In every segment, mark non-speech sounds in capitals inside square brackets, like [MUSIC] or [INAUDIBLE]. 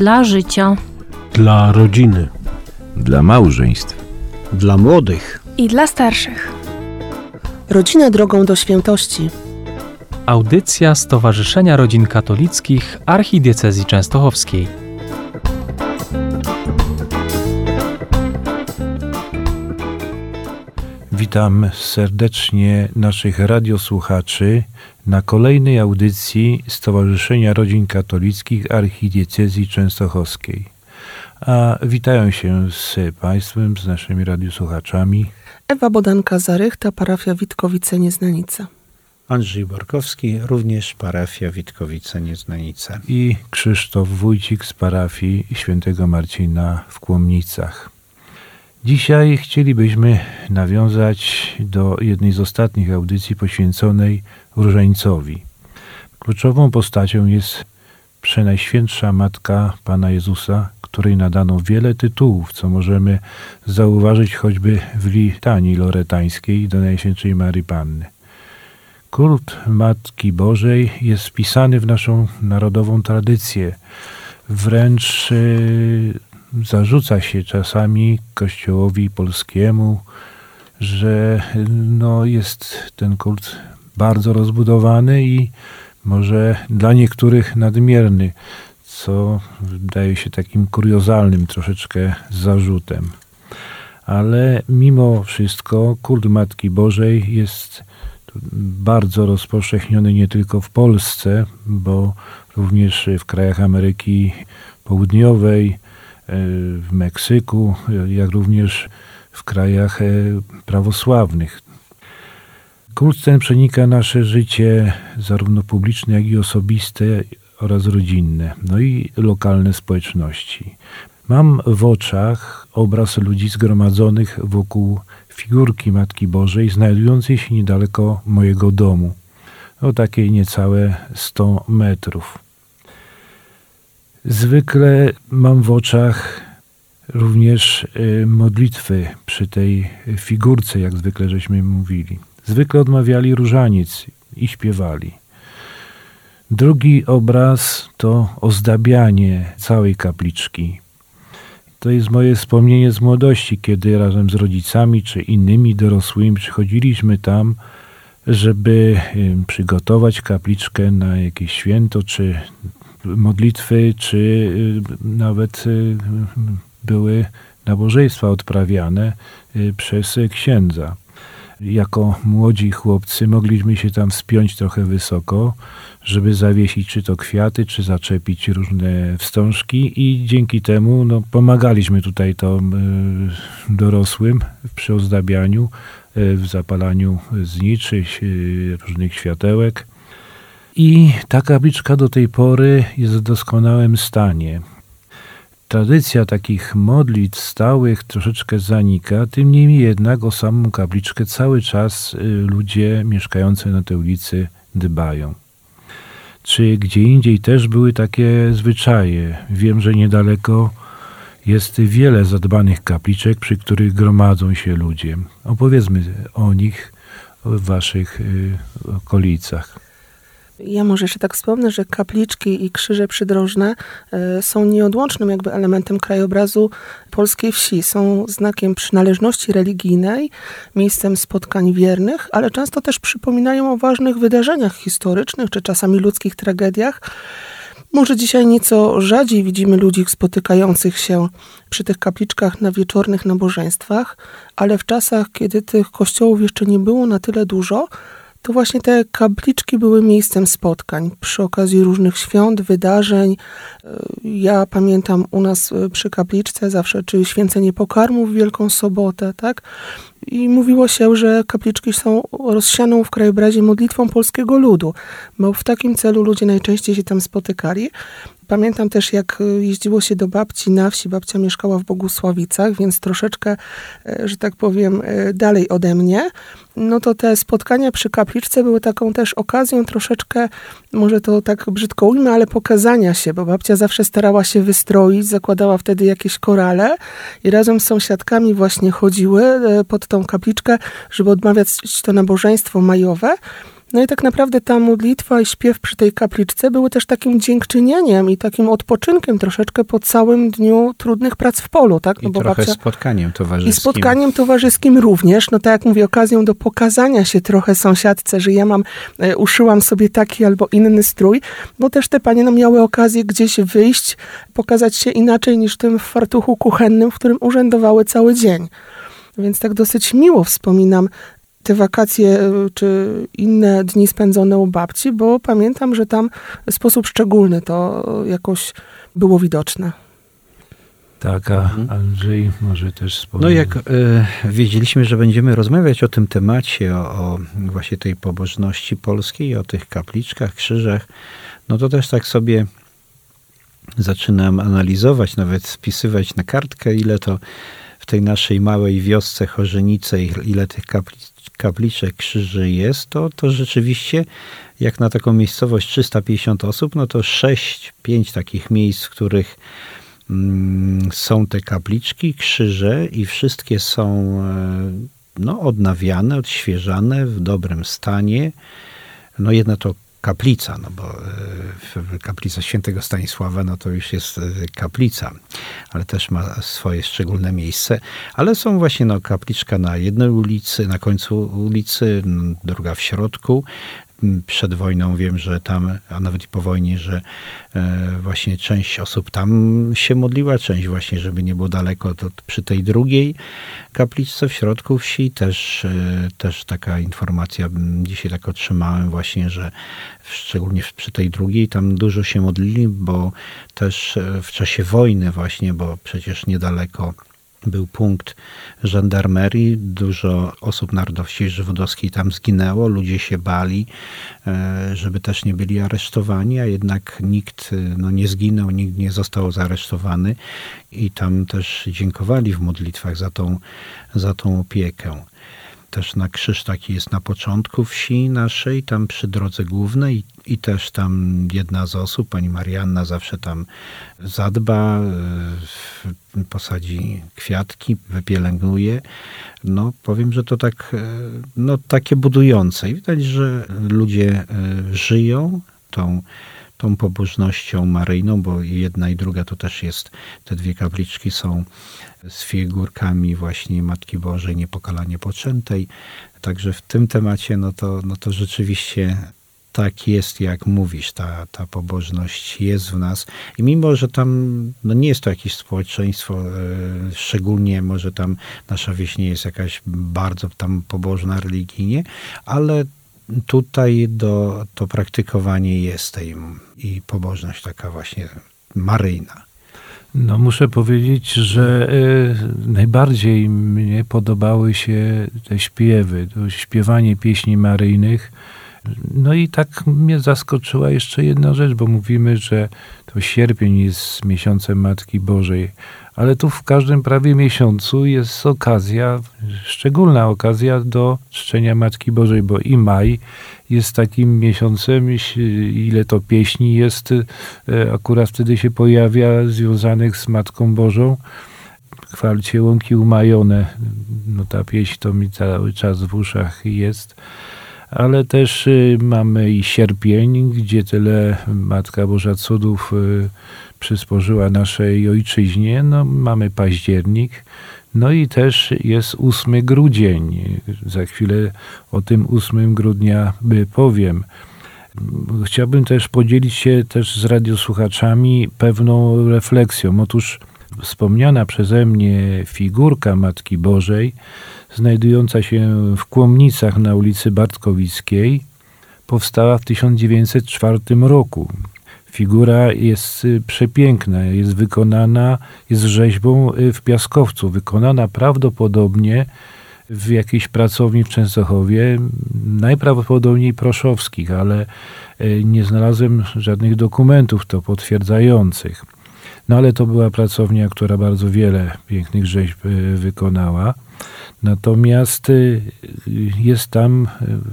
Dla życia. Dla rodziny. Dla małżeństw. Dla młodych. I dla starszych. Rodzina drogą do świętości. Audycja Stowarzyszenia Rodzin Katolickich Archidiecezji Częstochowskiej. Witam serdecznie naszych radiosłuchaczy na kolejnej audycji Stowarzyszenia Rodzin Katolickich Archidiecezji Częstochowskiej. A witają się z Państwem, z naszymi radiosłuchaczami Ewa Bodanka-Zarychta, parafia Witkowice-Nieznanica. Andrzej Borkowski, również parafia Witkowice-Nieznanica. i Krzysztof Wójcik z parafii Świętego Marcina w Kłomnicach. Dzisiaj chcielibyśmy nawiązać do jednej z ostatnich audycji poświęconej Różańcowi. Kluczową postacią jest Przenajświętsza Matka Pana Jezusa, której nadano wiele tytułów, co możemy zauważyć choćby w litanii loretańskiej do Najświętszej Marii Panny. Kult Matki Bożej jest wpisany w naszą narodową tradycję. Wręcz y, zarzuca się czasami Kościołowi polskiemu, że no, jest ten kult bardzo rozbudowany i może dla niektórych nadmierny, co wydaje się takim kuriozalnym troszeczkę zarzutem. Ale mimo wszystko kult Matki Bożej jest bardzo rozpowszechniony nie tylko w Polsce, bo również w krajach Ameryki Południowej, w Meksyku, jak również w krajach e, prawosławnych. Kult ten przenika nasze życie, zarówno publiczne, jak i osobiste oraz rodzinne, no i lokalne społeczności. Mam w oczach obraz ludzi zgromadzonych wokół figurki Matki Bożej, znajdującej się niedaleko mojego domu, o takiej niecałe 100 metrów. Zwykle mam w oczach również y, modlitwy przy tej figurce, jak zwykle żeśmy mówili. Zwykle odmawiali różaniec i śpiewali. Drugi obraz to ozdabianie całej kapliczki. To jest moje wspomnienie z młodości, kiedy razem z rodzicami czy innymi dorosłymi przychodziliśmy tam, żeby y, przygotować kapliczkę na jakieś święto, czy modlitwy, czy y, nawet y, były nabożeństwa odprawiane przez księdza. Jako młodzi chłopcy mogliśmy się tam wspiąć trochę wysoko, żeby zawiesić czy to kwiaty, czy zaczepić różne wstążki i dzięki temu no, pomagaliśmy tutaj to y, dorosłym przy ozdabianiu, y, w zapalaniu zniczy, y, różnych światełek. I ta kapliczka do tej pory jest w doskonałym stanie. Tradycja takich modlitw stałych troszeczkę zanika, tym niemniej jednak o samą kapliczkę cały czas ludzie mieszkający na tej ulicy dbają czy gdzie indziej też były takie zwyczaje. Wiem, że niedaleko jest wiele zadbanych kapliczek, przy których gromadzą się ludzie. Opowiedzmy o nich w waszych y, okolicach. Ja może jeszcze tak wspomnę, że kapliczki i krzyże przydrożne e, są nieodłącznym jakby elementem krajobrazu polskiej wsi. Są znakiem przynależności religijnej, miejscem spotkań wiernych, ale często też przypominają o ważnych wydarzeniach historycznych czy czasami ludzkich tragediach. Może dzisiaj nieco rzadziej widzimy ludzi spotykających się przy tych kapliczkach na wieczornych nabożeństwach, ale w czasach, kiedy tych kościołów jeszcze nie było na tyle dużo, to właśnie te kapliczki były miejscem spotkań przy okazji różnych świąt, wydarzeń. Ja pamiętam u nas e, przy kapliczce zawsze, czy święcenie pokarmu w Wielką Sobotę, tak? I mówiło się, że kapliczki są rozsianą w krajobrazie modlitwą polskiego ludu, bo w takim celu ludzie najczęściej się tam spotykali. Pamiętam też, jak e, jeździło się do babci na wsi. Babcia mieszkała w Bogusławicach, więc troszeczkę, e, że tak powiem, dalej ode mnie no to te spotkania przy kapliczce były taką też okazją troszeczkę, może to tak brzydko ujmę, ale pokazania się, bo babcia zawsze starała się wystroić, zakładała wtedy jakieś korale i razem z sąsiadkami właśnie chodziły e, pod tą kapliczkę, żeby odmawiać to nabożeństwo majowe. No i tak naprawdę ta modlitwa i śpiew przy tej kapliczce były też takim dziękczynieniem i takim odpoczynkiem troszeczkę po całym dniu trudnych prac w polu, tak? I trochę spotkaniem towarzyskim. I spotkaniem towarzyskim również, no tak jak mówię, okazją do pokazania się trochę sąsiadce, że ja mam, e, uszyłam sobie taki albo inny strój, bo też te panie no, miały okazję gdzieś wyjść, pokazać się inaczej niż tym w fartuchu kuchennym, w którym urzędowały cały dzień. Więc tak dosyć miło wspominam te wakacje y, czy inne dni spędzone u babci, bo pamiętam, że tam w sposób szczególny to jakoś było widoczne. Tak, a mhm. Andrzej może też wspomnieć. No jak y, wiedzieliśmy, że będziemy rozmawiać o tym temacie, o, o, właśnie tej pobożności polskiej, o tych kapliczkach, krzyżach, no to też tak sobie zaczynam analizować, nawet spisywać na kartkę, ile to w tej naszej małej wiosce Chorzenice, ile tych kaplic, kapliczek, krzyży jest, to, to rzeczywiście jak na taką miejscowość 350 osób, no to 6-5 takich miejsc, w których mm, są te kapliczki, krzyże i wszystkie są e, no, odnawiane, odświeżane, w dobrym stanie. No jedna to kaplica, no bo e, kaplica świętego Stanisława, no to już jest e, kaplica, ale też ma swoje szczególne miejsce. Ale są właśnie no, kapliczka na jednej ulicy, na końcu ulicy, druga w środku przed wojną wiem, że tam, a nawet i po wojnie, że e, właśnie część osób tam się modliła, część właśnie, żeby nie było daleko, to przy tej drugiej kapliczce w środku wsi. Też, e, też taka informacja dzisiaj tak otrzymałem właśnie, że szczególnie przy tej drugiej tam dużo się modlili, bo też e, w czasie wojny właśnie, bo przecież niedaleko był punkt żandarmerii, dużo osób narodowości żydowskiej tam zginęło, ludzie się bali, e, żeby też nie byli aresztowani, a jednak nikt no, nie zginął, nikt nie został zaresztowany i tam też dziękowali w modlitwach za tą, za tą opiekę też na krzyż taki jest na początku wsi naszej, tam przy drodze głównej i też tam jedna z osób, pani Marianna zawsze tam zadba, e, posadzi kwiatki, wypielęgnuje. No powiem, że to tak, e, no takie budujące i widać, że ludzie e, żyją tą tą pobożnością maryjną, bo jedna i druga to też jest, te dwie kapliczki są z figurkami właśnie Matki Bożej Niepokalanie Poczętej. Także w tym temacie, no to, no to rzeczywiście tak jest, jak mówisz, ta, ta pobożność jest w nas. I mimo, że tam no nie jest to jakieś społeczeństwo, e, szczególnie może tam nasza wieś nie jest jakaś bardzo tam pobożna religijnie, ale tutaj do, to praktykowanie jest tej i pobożność taka właśnie maryjna. No muszę powiedzieć, że y, najbardziej mnie podobały się te śpiewy, to śpiewanie pieśni maryjnych. No i tak mnie zaskoczyła jeszcze jedna rzecz, bo mówimy, że to sierpień jest miesiącem Matki Bożej, ale tu w każdym prawie miesiącu jest okazja, szczególna okazja do czczenia Matki Bożej, bo i maj jest takim miesiącem, ile to pieśni jest, e, akurat wtedy się pojawia związanych z Matką Bożą. Chwalcie łąki umajone, no ta pieśń to mi cały czas w uszach jest ale też y, mamy i sierpień, gdzie tyle Matka Boża Cudów y, przysporzyła naszej ojczyźnie. No, mamy październik, no i też jest 8 grudzień. Za chwilę o tym 8 grudnia powiem. Chciałbym też podzielić się też z radiosłuchaczami pewną refleksją. Otóż wspomniana przeze mnie figurka Matki Bożej, znajdująca się w Kłomnicach na ulicy Bartkowickiej, powstała w 1904 roku. Figura jest y, przepiękna, jest wykonana, jest rzeźbą y, w piaskowcu, wykonana prawdopodobnie w jakiejś pracowni w Częstochowie, najprawdopodobniej proszowskich, ale y, nie znalazłem żadnych dokumentów to potwierdzających. No ale to była pracownia, która bardzo wiele pięknych rzeźb wykonała. Natomiast jest tam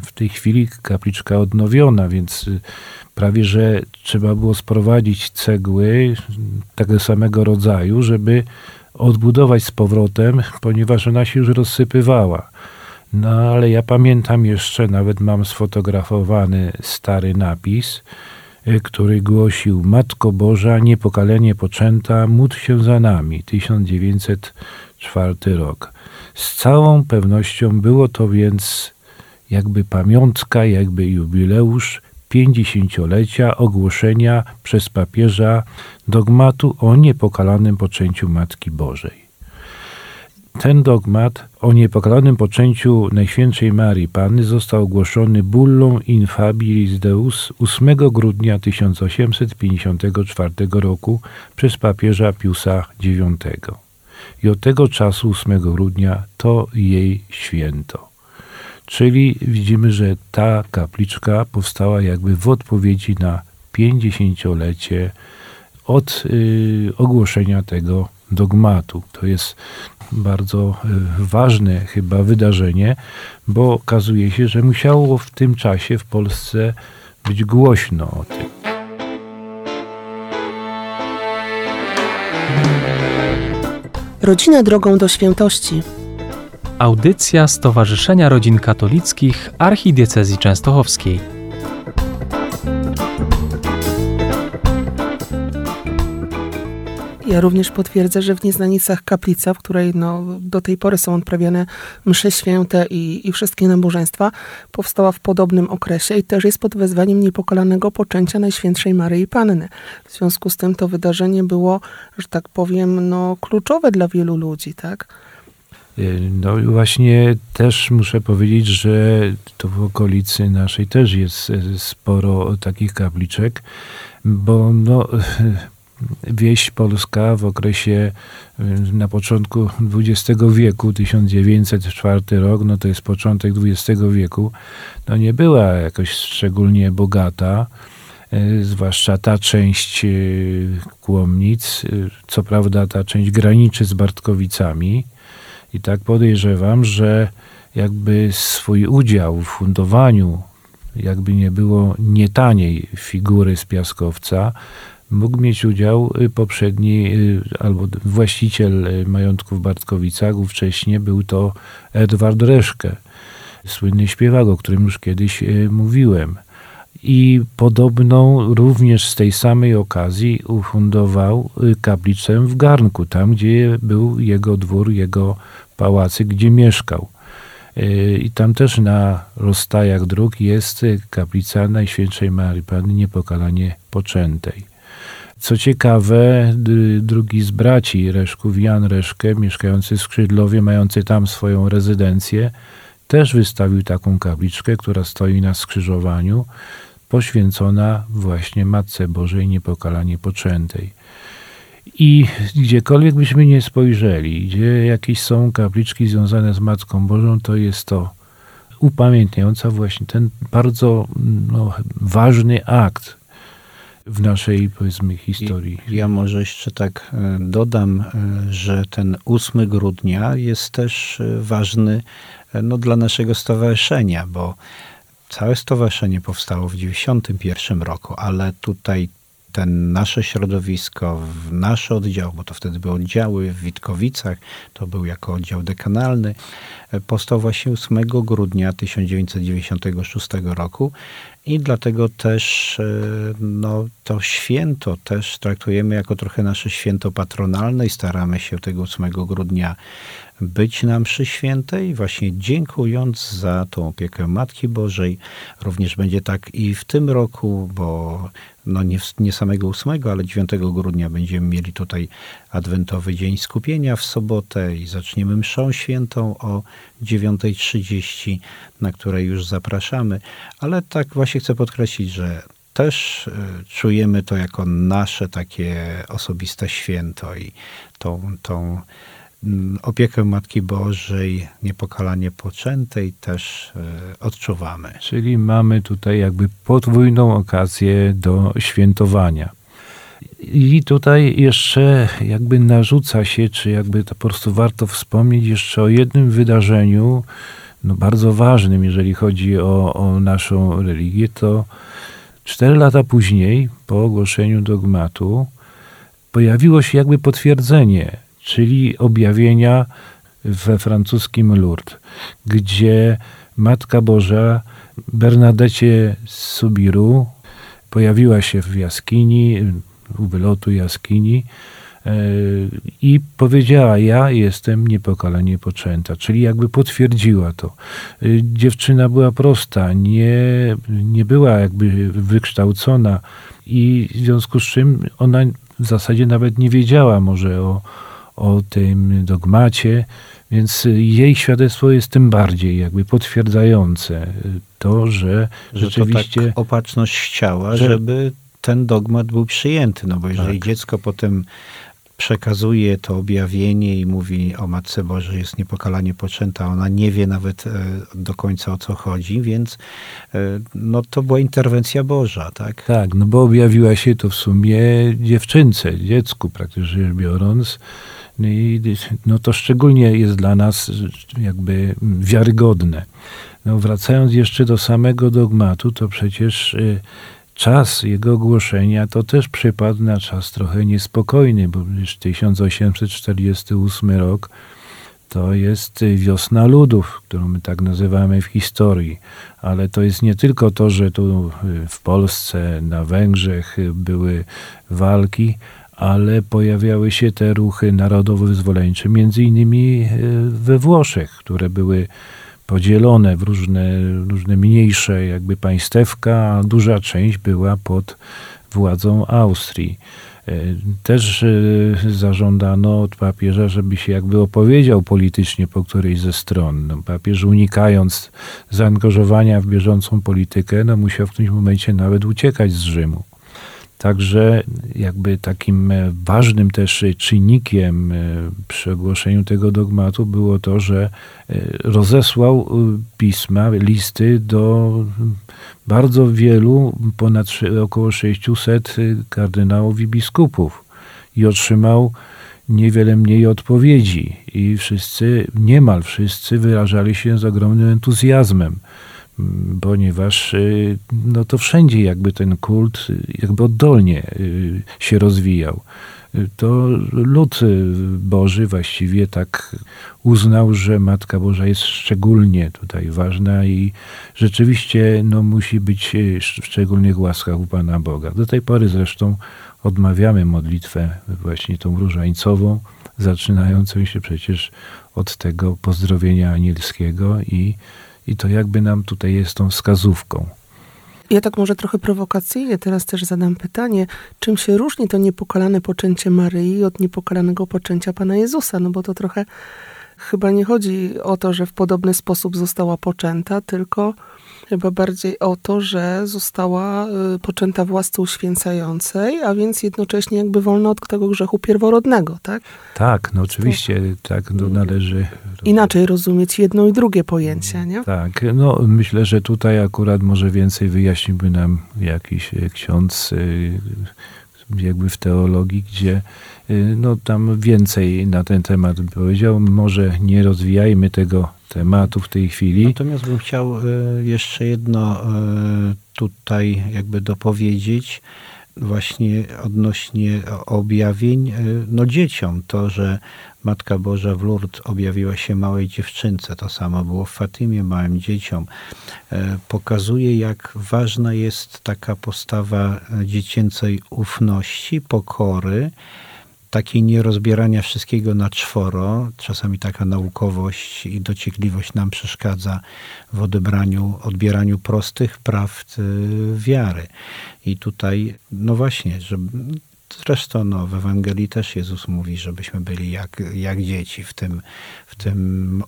w tej chwili kapliczka odnowiona, więc prawie że trzeba było sprowadzić cegły tego samego rodzaju, żeby odbudować z powrotem, ponieważ ona się już rozsypywała. No ale ja pamiętam jeszcze, nawet mam sfotografowany stary napis, y, który głosił Matko Boża, niepokalenie poczęta, módl się za nami, 1904 rok. Z całą pewnością było to więc jakby pamiątka, jakby jubileusz pięćdziesięciolecia ogłoszenia przez papieża dogmatu o niepokalanym poczęciu Matki Bożej. Ten dogmat o niepokalanym poczęciu Najświętszej Marii Panny został ogłoszony bullą Infabilis Deus 8 grudnia 1854 roku przez papieża Piusa IX. I od tego czasu 8 grudnia to jej święto. Czyli widzimy, że ta kapliczka powstała jakby w odpowiedzi na 50-lecie od y, ogłoszenia tego dogmatu. To jest bardzo y, ważne chyba wydarzenie, bo okazuje się, że musiało w tym czasie w Polsce być głośno o tym. Rodzina drogą do świętości. Audycja Stowarzyszenia Rodzin Katolickich Archidiecezji Częstochowskiej. Ja również potwierdzę, że w Nieznanicach kaplica, w której no, do tej pory są odprawiane msze święte i, i wszystkie nabożeństwa, powstała w podobnym okresie i też jest pod wezwaniem niepokalanego poczęcia Najświętszej Maryi Panny. W związku z tym to wydarzenie było, że tak powiem, no, kluczowe dla wielu ludzi, tak? Y, No właśnie też muszę powiedzieć, że to w okolicy naszej też jest y, sporo takich kapliczek, bo no, [LAUGHS] wieś polska w okresie y, na początku XX wieku, 1904 rok, no to jest początek XX wieku, no nie była jakoś szczególnie bogata, y, zwłaszcza ta część y, Kłomnic, co prawda ta część graniczy z Bartkowicami. I tak podejrzewam, że jakby swój udział w fundowaniu, jakby nie było nie taniej figury z Piaskowca, mógł mieć udział y, poprzedni y, albo właściciel y, majątku w Bartkowicach, ówcześnie był to Edward Reszke, słynny śpiewak, o którym już kiedyś mówiłem. I podobną również z tej samej okazji ufundował kaplicę w Garnku, tam gdzie był jego dwór, jego pałacyk, gdzie mieszkał. I tam też na rozstajach dróg jest kaplica Najświętszej Marii Panny Niepokalanie Poczętej. Co ciekawe, drugi z braci Reszków, Jan Reszkę, mieszkający w Skrzydlowie, mający tam swoją rezydencję, też wystawił taką kapliczkę, która stoi na skrzyżowaniu, poświęcona właśnie Matce Bożej Niepokalanie Poczętej. I gdziekolwiek byśmy nie spojrzeli, gdzie jakieś są kapliczki związane z Matką Bożą, to jest to upamiętniająca właśnie ten bardzo no, ważny akt w naszej, powiedzmy, historii. Ja może jeszcze tak e, dodam, e, że ten 8 grudnia jest też e, ważny no, dla naszego stowarzyszenia, bo całe stowarzyszenie powstało w 1991 roku, ale tutaj nasze środowisko, w nasz oddział, bo to wtedy były oddziały w Witkowicach, to był jako oddział dekanalny, e, powstał właśnie 8 grudnia 1996 roku i dlatego też e, no, to święto też traktujemy jako trochę nasze święto patronalne i staramy się tego 8 grudnia być na mszy świętej, właśnie dziękując za tą opiekę Matki Bożej. Również będzie tak i w tym roku, bo no nie, nie samego 8, ale 9 grudnia będziemy mieli tutaj Adwentowy Dzień Skupienia w sobotę i zaczniemy mszą świętą o 9.30, na której już zapraszamy. Ale tak właśnie chcę podkreślić, że też y, czujemy to jako nasze takie osobiste święto i tą, tą opiekę Matki Bożej, niepokalanie poczętej też y, odczuwamy. Czyli mamy tutaj jakby podwójną okazję do świętowania. I tutaj jeszcze jakby narzuca się, czy jakby to po prostu warto wspomnieć jeszcze o jednym wydarzeniu, no bardzo ważnym, jeżeli chodzi o, o naszą religię, to cztery lata później, po ogłoszeniu dogmatu, pojawiło się jakby potwierdzenie, czyli objawienia we francuskim Lourdes, gdzie Matka Boża Bernadecie Subiru pojawiła się w jaskini, u wylotu jaskini e, i powiedziała, ja jestem niepokalanie poczęta, czyli jakby potwierdziła to. E, dziewczyna była prosta, nie, nie była jakby wykształcona i w związku z czym ona w zasadzie nawet nie wiedziała może o, o tym dogmacie, więc jej świadectwo jest tym bardziej jakby potwierdzające to, że, Że rzeczywiście... to tak opatrzność chciała, że- żeby ten dogmat był przyjęty. No bo jeżeli Tak. dziecko potem przekazuje to objawienie i mówi o Matce Bożej jest niepokalanie poczęta, ona nie wie nawet e, do końca o co chodzi, więc e, no to była interwencja Boża, tak? Tak, no bo objawiła się to w sumie dziewczynce, dziecku praktycznie rzecz biorąc. No no to szczególnie jest dla nas jakby wiarygodne. No wracając jeszcze do samego dogmatu, to przecież y, czas jego ogłoszenia to też przypadł na czas trochę niespokojny, bo już 1848 rok to jest wiosna ludów, którą my tak nazywamy w historii. Ale to jest nie tylko to, że tu y, w Polsce, na Węgrzech były walki, ale pojawiały się te ruchy narodowo-wyzwoleńcze, między innymi y, we Włoszech, które były podzielone w różne, różne mniejsze jakby państewka, a duża część była pod władzą Austrii. E, Też e, zażądano od papieża, żeby się jakby opowiedział politycznie po którejś ze stron. No, papież unikając zaangażowania w bieżącą politykę, no, musiał w którymś momencie nawet uciekać z Rzymu. Także jakby takim e, ważnym też czynnikiem e, przy ogłoszeniu tego dogmatu było to, że e, rozesłał pisma, listy do bardzo wielu, ponad około 600 kardynałów i biskupów i otrzymał niewiele mniej odpowiedzi. I wszyscy, niemal wszyscy wyrażali się z ogromnym entuzjazmem ponieważ y, no to wszędzie jakby ten kult jakby oddolnie y, się rozwijał. Y, To lud Boży właściwie tak uznał, że Matka Boża jest szczególnie tutaj ważna i rzeczywiście no, musi być w szczególnych łaskach u Pana Boga. Do tej pory zresztą odmawiamy modlitwę właśnie tą różańcową, zaczynającą się przecież od tego pozdrowienia anielskiego i i to jakby nam tutaj jest tą wskazówką. Ja tak może trochę prowokacyjnie teraz też zadam pytanie, czym się różni to niepokalane poczęcie Maryi od niepokalanego poczęcia Pana Jezusa? No bo to trochę chyba nie chodzi o to, że w podobny sposób została poczęta, tylko chyba bardziej o to, że została y, poczęta w łasce uświęcającej, a więc jednocześnie jakby wolna od tego grzechu pierworodnego, tak? Tak, no oczywiście tak no, należy. Inaczej rozumieć jedno i drugie pojęcie, nie? Tak, no myślę, że tutaj akurat może więcej wyjaśniłby nam jakiś e, ksiądz e, jakby w teologii, gdzie no tam więcej na ten temat by powiedział. Może nie rozwijajmy tego tematu w tej chwili. Natomiast bym chciał e, jeszcze jedno e, tutaj jakby dopowiedzieć właśnie odnośnie objawień e, no dzieciom. To, że Matka Boża w Lourdes objawiła się małej dziewczynce, to samo było w Fatimie, małym dzieciom. Pokazuje, jak ważna jest taka postawa dziecięcej ufności, pokory, takiej nierozbierania wszystkiego na czworo. Czasami taka naukowość i dociekliwość nam przeszkadza w odebraniu, odbieraniu prostych prawd y, wiary. I tutaj, no właśnie, że zresztą no, w Ewangelii też Jezus mówi, żebyśmy byli jak, jak dzieci w tym, w tym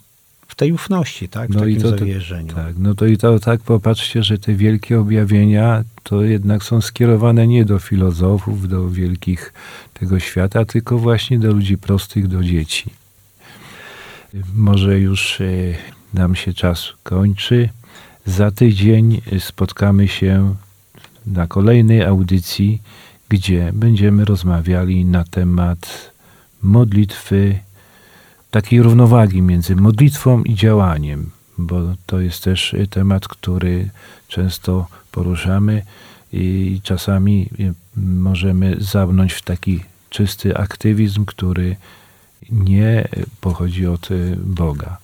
w tej ufności, tak? W No i takim to- to- zawierzeniu. Tak, no to i to tak popatrzcie, że te wielkie objawienia to jednak są skierowane nie do filozofów, do wielkich tego świata, tylko właśnie do ludzi prostych, do dzieci. Może już e, nam się czas kończy. Za tydzień spotkamy się na kolejnej audycji, gdzie będziemy rozmawiali na temat modlitwy takiej równowagi między modlitwą i działaniem, bo to jest też temat, który często poruszamy i czasami y, możemy zabrnąć w taki czysty aktywizm, który nie pochodzi od y, Boga.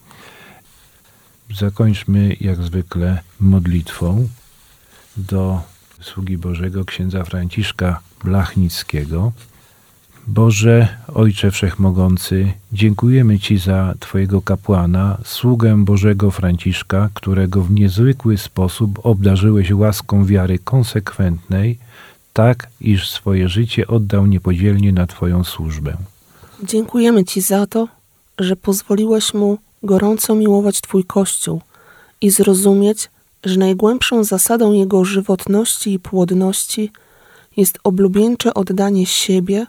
Zakończmy jak zwykle modlitwą do sługi Bożego księdza Franciszka Blachnickiego. Boże, Ojcze Wszechmogący, dziękujemy Ci za Twojego kapłana, sługę Bożego Franciszka, którego w niezwykły sposób obdarzyłeś łaską wiary konsekwentnej, tak iż swoje życie oddał niepodzielnie na Twoją służbę. Dziękujemy Ci za to, że pozwoliłeś mu gorąco miłować Twój Kościół i zrozumieć, że najgłębszą zasadą jego żywotności i płodności jest oblubieńcze oddanie siebie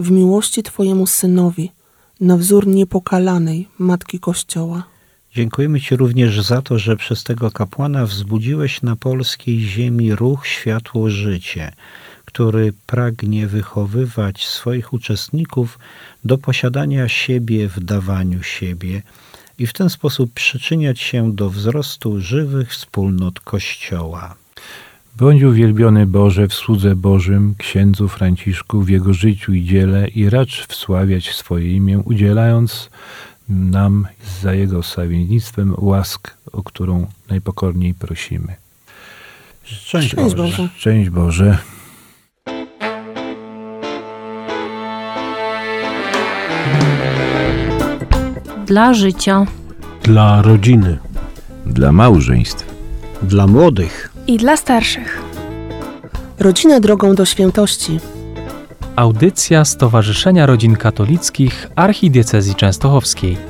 w miłości Twojemu Synowi, na wzór niepokalanej Matki Kościoła. Dziękujemy Ci również za to, że przez tego kapłana wzbudziłeś na polskiej ziemi ruch światło życie, który pragnie wychowywać swoich uczestników do posiadania siebie w dawaniu siebie i w ten sposób przyczyniać się do wzrostu żywych wspólnot Kościoła. Bądź uwielbiony Boże w słudze Bożym, księdzu Franciszku w jego życiu i dziele i racz wsławiać swoje imię, udzielając nam za jego wstawiennictwem łask, o którą najpokorniej prosimy. Szczęść Szczęść Boże. Boże. Szczęść Boże. dla życia. Dla rodziny. Dla małżeństw. Dla młodych. I dla starszych. Rodzina drogą do świętości. Audycja Stowarzyszenia Rodzin Katolickich Archidiecezji Częstochowskiej.